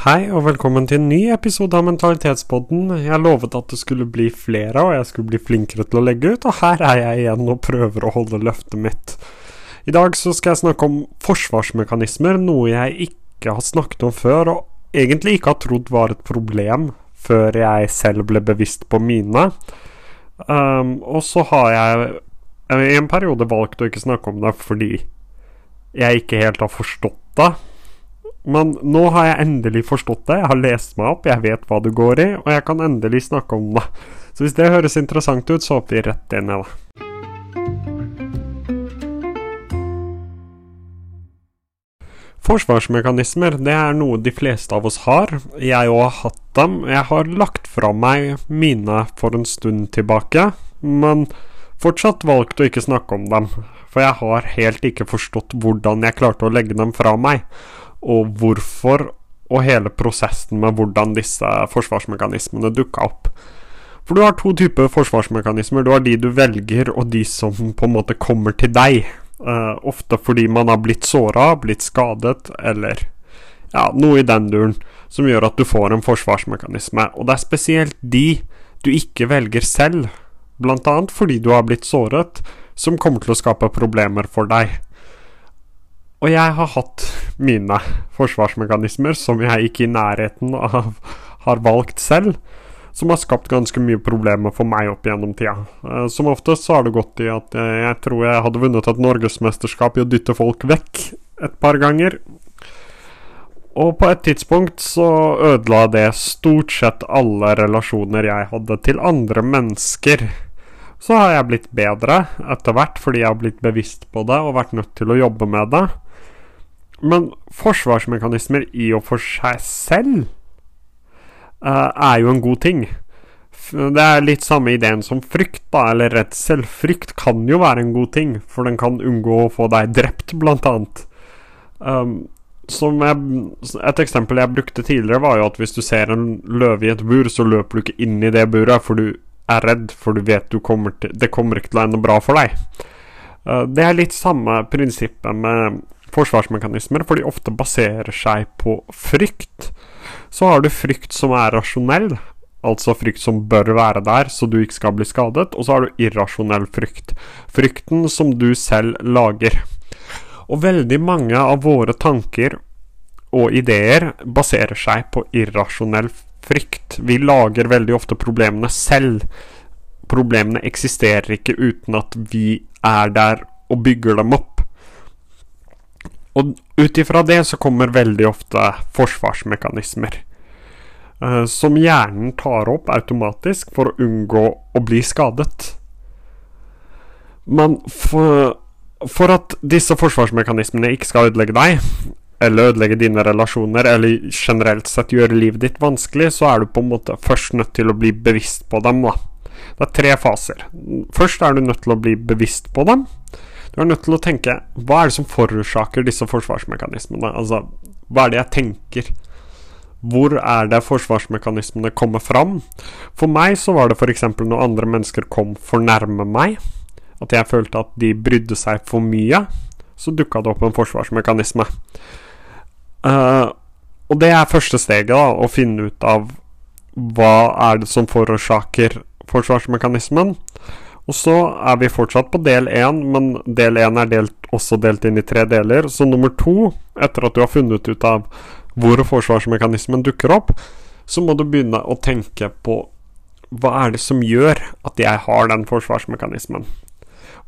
Hei og velkommen til en ny episode av Mentalitetspodden. Jeg lovet at det skulle bli flere, og jeg skulle bli flinkere til å legge ut, og her er jeg igjen og prøver å holde løftet mitt. I dag så skal jeg snakke om forsvarsmekanismer, noe jeg ikke har snakket om før, og egentlig ikke har trodd var et problem før jeg selv ble bevisst på mine. Um, og så har jeg i en periode valgt å ikke snakke om det fordi jeg ikke helt har forstått det. Men nå har jeg endelig forstått det. Jeg har lest meg opp, jeg vet hva det går i, og jeg kan endelig snakke om det. Så hvis det høres interessant ut, så hopper vi rett inn i det. Forsvarsmekanismer det er noe de fleste av oss har. Jeg òg har hatt dem. Jeg har lagt fra meg mine for en stund tilbake, men fortsatt valgt å ikke snakke om dem. For jeg har helt ikke forstått hvordan jeg klarte å legge dem fra meg og hvorfor, og hele prosessen med hvordan disse forsvarsmekanismene dukka opp. For du har to typer forsvarsmekanismer. Du har de du velger, og de som på en måte kommer til deg. Uh, ofte fordi man har blitt såra, blitt skadet, eller ja, noe i den duren, som gjør at du får en forsvarsmekanisme. Og det er spesielt de du ikke velger selv, bl.a. fordi du har blitt såret, som kommer til å skape problemer for deg. Og jeg har hatt mine forsvarsmekanismer som jeg ikke i nærheten av har valgt selv, som har skapt ganske mye problemer for meg opp gjennom tida. Eh, som oftest så har det gått i at jeg tror jeg hadde vunnet et norgesmesterskap i å dytte folk vekk et par ganger. Og på et tidspunkt så ødela det stort sett alle relasjoner jeg hadde til andre mennesker. Så har jeg blitt bedre etter hvert fordi jeg har blitt bevisst på det og vært nødt til å jobbe med det. Men forsvarsmekanismer i og for seg selv uh, er jo en god ting. Det er litt samme ideen som frykt, da, eller redsel. Frykt kan jo være en god ting, for den kan unngå å få deg drept, blant annet. Um, jeg, et eksempel jeg brukte tidligere, var jo at hvis du ser en løve i et bur, så løper du ikke inn i det buret, for du er redd, for du vet du kommer til, det kommer ikke til å ende bra for deg. Uh, det er litt samme prinsippet med forsvarsmekanismer, for de ofte baserer seg på frykt. Så har du frykt som er rasjonell, altså frykt som bør være der så du ikke skal bli skadet, og så har du irrasjonell frykt, frykten som du selv lager. Og veldig mange av våre tanker og ideer baserer seg på irrasjonell frykt. Vi lager veldig ofte problemene selv. Problemene eksisterer ikke uten at vi er der og bygger dem opp. Og ut ifra det så kommer veldig ofte forsvarsmekanismer. Uh, som hjernen tar opp automatisk for å unngå å bli skadet. Men for, for at disse forsvarsmekanismene ikke skal ødelegge deg, eller ødelegge dine relasjoner, eller generelt sett gjøre livet ditt vanskelig, så er du på en måte først nødt til å bli bevisst på dem. da. Det er tre faser. Først er du nødt til å bli bevisst på dem. Du er nødt til å tenke hva er det som forårsaker disse forsvarsmekanismene? Altså, hva er det jeg tenker? Hvor er det forsvarsmekanismene kommer fram? For meg så var det f.eks. når andre mennesker kom for nærme meg, at jeg følte at de brydde seg for mye, så dukka det opp en forsvarsmekanisme. Uh, og det er første steget, da, å finne ut av hva er det som forårsaker forsvarsmekanismen. Og så er vi fortsatt på del én, men del én er delt, også delt inn i tre deler. Så nummer to, etter at du har funnet ut av hvor forsvarsmekanismen dukker opp, så må du begynne å tenke på hva er det som gjør at jeg har den forsvarsmekanismen.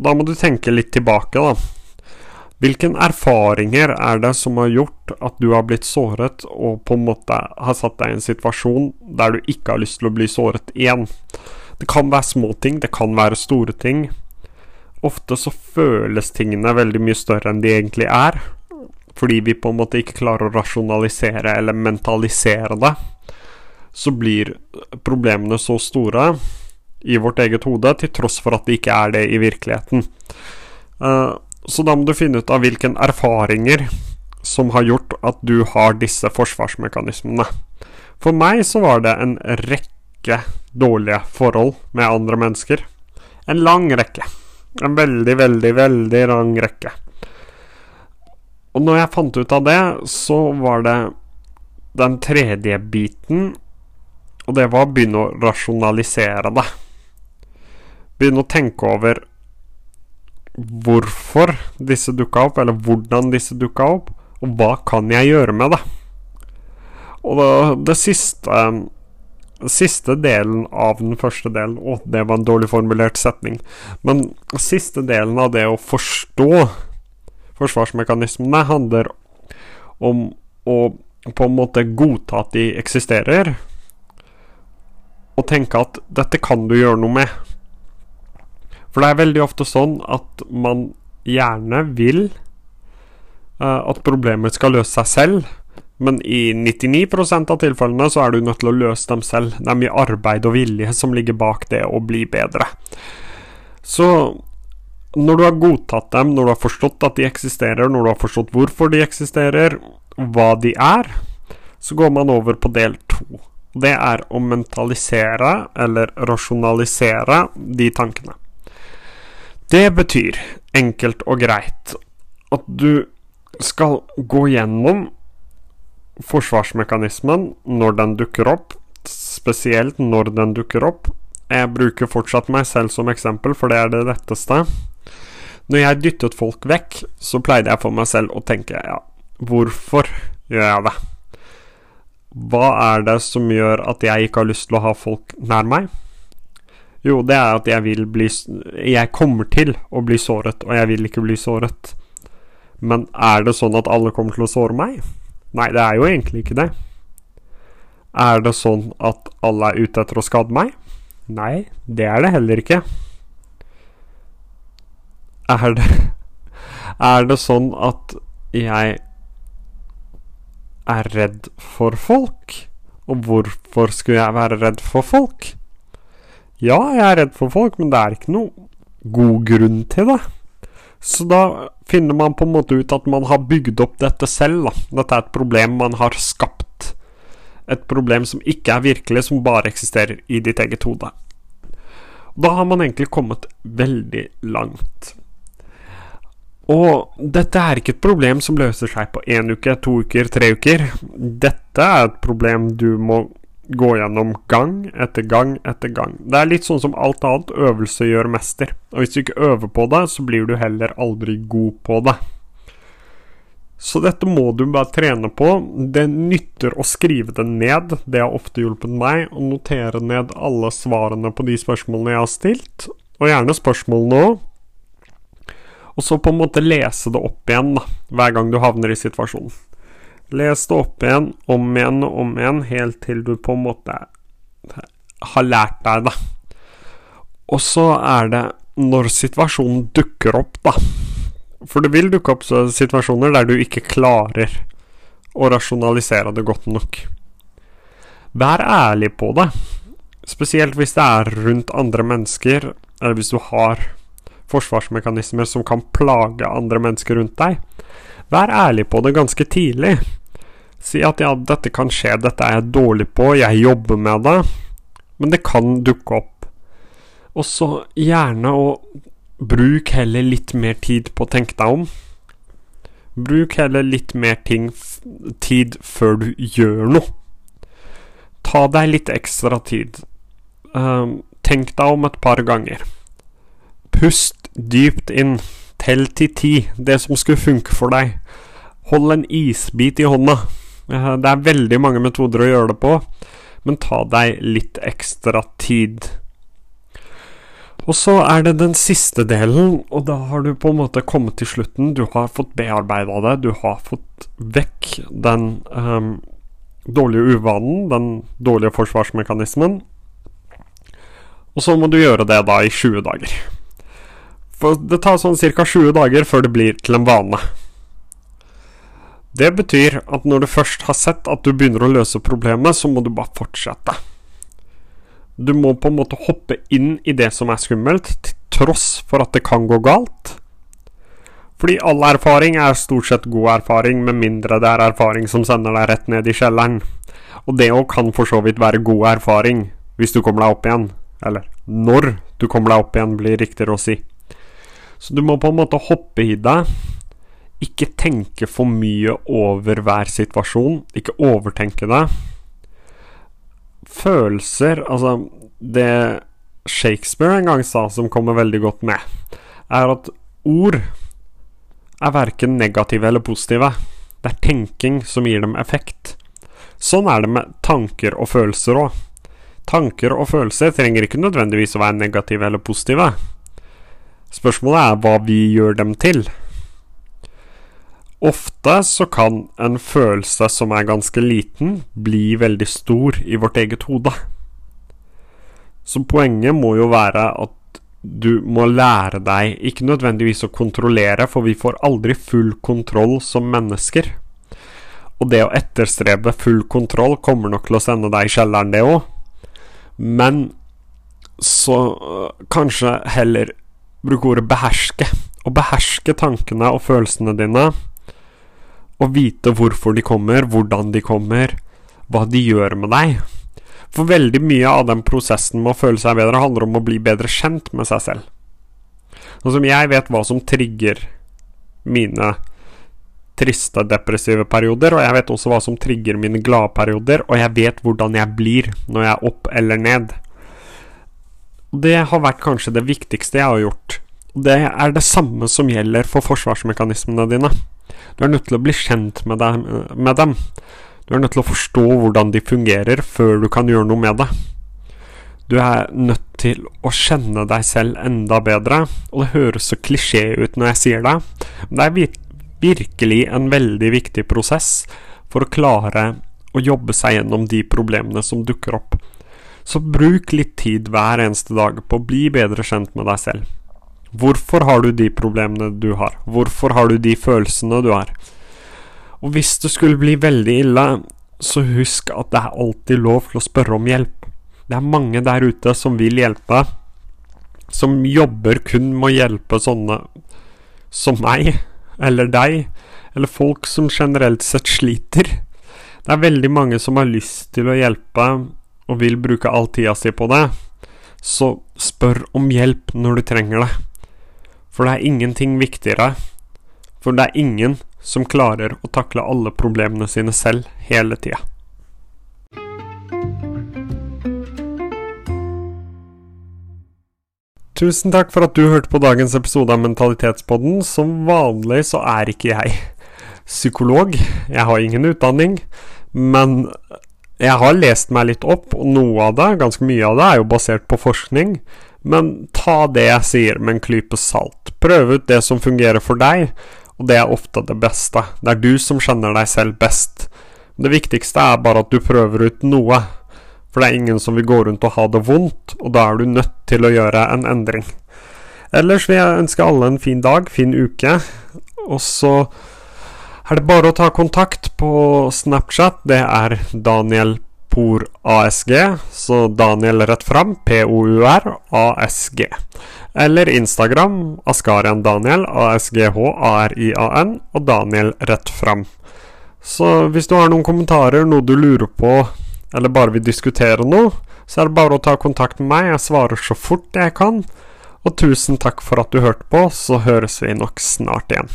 Da må du tenke litt tilbake, da. Hvilke erfaringer er det som har gjort at du har blitt såret, og på en måte har satt deg i en situasjon der du ikke har lyst til å bli såret igjen? Det kan være små ting, det kan være store ting. Ofte så føles tingene veldig mye større enn de egentlig er, fordi vi på en måte ikke klarer å rasjonalisere eller mentalisere det. Så blir problemene så store i vårt eget hode, til tross for at det ikke er det i virkeligheten. Uh, så da må du finne ut av hvilke erfaringer som har gjort at du har disse forsvarsmekanismene. For meg så var det en rekke dårlige forhold med andre mennesker. En lang rekke. En veldig, veldig, veldig lang rekke. Og når jeg fant ut av det, så var det den tredje biten, og det var å begynne å rasjonalisere det. Begynne å tenke over hvorfor disse dukka opp, eller hvordan disse dukka opp, og hva kan jeg gjøre med det? Og det, det siste Siste delen av den første delen Å, det var en dårlig formulert setning. Men siste delen av det å forstå forsvarsmekanismene handler om å på en måte godta at de eksisterer, og tenke at dette kan du gjøre noe med. For det er veldig ofte sånn at man gjerne vil uh, at problemet skal løse seg selv, men i 99 av tilfellene så er du nødt til å løse dem selv. Det er mye arbeid og vilje som ligger bak det å bli bedre. Så når du har godtatt dem, når du har forstått at de eksisterer, når du har forstått hvorfor de eksisterer, hva de er, så går man over på del to. Det er å mentalisere, eller rasjonalisere, de tankene. Det betyr, enkelt og greit, at du skal gå gjennom forsvarsmekanismen når den dukker opp, spesielt når den dukker opp. Jeg bruker fortsatt meg selv som eksempel, for det er det letteste. Når jeg dyttet folk vekk, så pleide jeg for meg selv å tenke ja, hvorfor gjør jeg det? Hva er det som gjør at jeg ikke har lyst til å ha folk nær meg? Jo, det er at jeg vil bli Jeg kommer til å bli såret, og jeg vil ikke bli såret. Men er det sånn at alle kommer til å såre meg? Nei, det er jo egentlig ikke det. Er det sånn at alle er ute etter å skade meg? Nei, det er det heller ikke. Er det Er det sånn at jeg er redd for folk? Og hvorfor skulle jeg være redd for folk? Ja, jeg er redd for folk, men det er ikke noe god grunn til det. Så da finner man på en måte ut at man har bygd opp dette selv. Da. Dette er et problem man har skapt. Et problem som ikke er virkelig, som bare eksisterer i ditt eget hode. Da har man egentlig kommet veldig langt. Og dette er ikke et problem som løser seg på én uke, to uker, tre uker. Dette er et problem du må gå gjennom gang etter gang etter gang. Det er litt sånn som alt annet, øvelse gjør mester. Og hvis du ikke øver på det, så blir du heller aldri god på det. Så dette må du bare trene på. Det nytter å skrive det ned, det har ofte hjulpet meg, å notere ned alle svarene på de spørsmålene jeg har stilt, og gjerne spørsmålene òg. Og så på en måte lese det opp igjen da, hver gang du havner i situasjonen. Les det opp igjen, om igjen og om igjen, helt til du på en måte har lært deg det. Og så er det når situasjonen dukker opp, da. For det vil dukke opp situasjoner der du ikke klarer å rasjonalisere det godt nok. Vær ærlig på det. Spesielt hvis det er rundt andre mennesker, eller hvis du har forsvarsmekanismer som kan plage andre mennesker rundt deg. Vær ærlig på det ganske tidlig. Si at ja, dette kan skje, dette er jeg dårlig på, jeg jobber med det, men det kan dukke opp. Og så gjerne å bruke heller litt mer tid på å tenke deg om. Bruk heller litt mer ting, tid før du gjør noe. Ta deg litt ekstra tid. Um, tenk deg om et par ganger. Pust dypt inn. Tell til ti, det som skulle funke for deg. Hold en isbit i hånda. Det er veldig mange metoder å gjøre det på, men ta deg litt ekstra tid. Og så er det den siste delen, og da har du på en måte kommet til slutten. Du har fått bearbeida det, du har fått vekk den um, dårlige uvanen, den dårlige forsvarsmekanismen. Og så må du gjøre det da i 20 dager. For det tar sånn ca. 20 dager før det blir til en vane. Det betyr at når du først har sett at du begynner å løse problemet, så må du bare fortsette. Du må på en måte hoppe inn i det som er skummelt, til tross for at det kan gå galt. Fordi all erfaring er stort sett god erfaring, med mindre det er erfaring som sender deg rett ned i kjelleren. Og det òg kan for så vidt være god erfaring, hvis du kommer deg opp igjen. Eller når du kommer deg opp igjen, blir riktigere å si. Så du må på en måte hoppe i det ikke tenke for mye over hver situasjon. Ikke overtenke det. Følelser Altså, det Shakespeare en gang sa, som kommer veldig godt med, er at ord er verken negative eller positive. Det er tenking som gir dem effekt. Sånn er det med tanker og følelser òg. Tanker og følelser trenger ikke nødvendigvis å være negative eller positive. Spørsmålet er hva vi gjør dem til. Ofte så kan en følelse som er ganske liten, bli veldig stor i vårt eget hode. Så poenget må jo være at du må lære deg ikke nødvendigvis å kontrollere, for vi får aldri full kontroll som mennesker. Og det å etterstrebe full kontroll kommer nok til å sende deg i kjelleren, det òg. Men så øh, kanskje heller bruke ordet beherske. Å beherske tankene og følelsene dine. Og vite hvorfor de kommer, hvordan de kommer, hva de gjør med deg. For veldig mye av den prosessen med å føle seg bedre handler om å bli bedre kjent med seg selv. Sånn som jeg vet hva som trigger mine triste, depressive perioder, og jeg vet også hva som trigger mine glade perioder, og jeg vet hvordan jeg blir når jeg er opp eller ned. Det har vært kanskje det viktigste jeg har gjort. Det er det samme som gjelder for forsvarsmekanismene dine. Du er nødt til å bli kjent med, dem. Du er nødt til å forstå hvordan de fungerer før du kan gjøre noe med det. Du er nødt til å kjenne deg selv enda bedre, og det høres så klisjé ut når jeg sier det, men det er virkelig en veldig viktig prosess for å klare å jobbe seg gjennom de problemene som dukker opp. Så bruk litt tid hver eneste dag på å bli bedre kjent med deg selv. Hvorfor har du de problemene du har? Hvorfor har du de følelsene du har? Og hvis det skulle bli veldig ille, så husk at det er alltid lov til å spørre om hjelp. Det er mange der ute som vil hjelpe, som jobber kun med å hjelpe sånne som meg eller deg, eller folk som generelt sett sliter. Det er veldig mange som har lyst til å hjelpe og vil bruke all tida si på det, så spør om hjelp når du trenger det. For det er ingenting viktigere. For det er ingen som klarer å takle alle problemene sine selv hele tida. Tusen takk for at du hørte på dagens episode av Mentalitetspodden. Som vanlig så er ikke jeg psykolog. Jeg har ingen utdanning. Men jeg har lest meg litt opp, og noe av det, ganske mye av det, er jo basert på forskning. Men ta det jeg sier med en klype salt. Prøv ut det som fungerer for deg, og det er ofte det beste. Det er du som kjenner deg selv best. Det viktigste er bare at du prøver ut noe. For det er ingen som vil gå rundt og ha det vondt, og da er du nødt til å gjøre en endring. Ellers vil jeg ønske alle en fin dag, fin uke, og så er det bare å ta kontakt på Snapchat. Det er Daniel Por ASG, så Daniel rett fram, P-O-U-R ASG. Eller Instagram, Askarian Daniel, ASGHARIAN, A-R-I-A-N, og Daniel rett fram. Så hvis du har noen kommentarer, noe du lurer på, eller bare vil diskutere noe, så er det bare å ta kontakt med meg. Jeg svarer så fort jeg kan. Og tusen takk for at du hørte på, så høres vi nok snart igjen.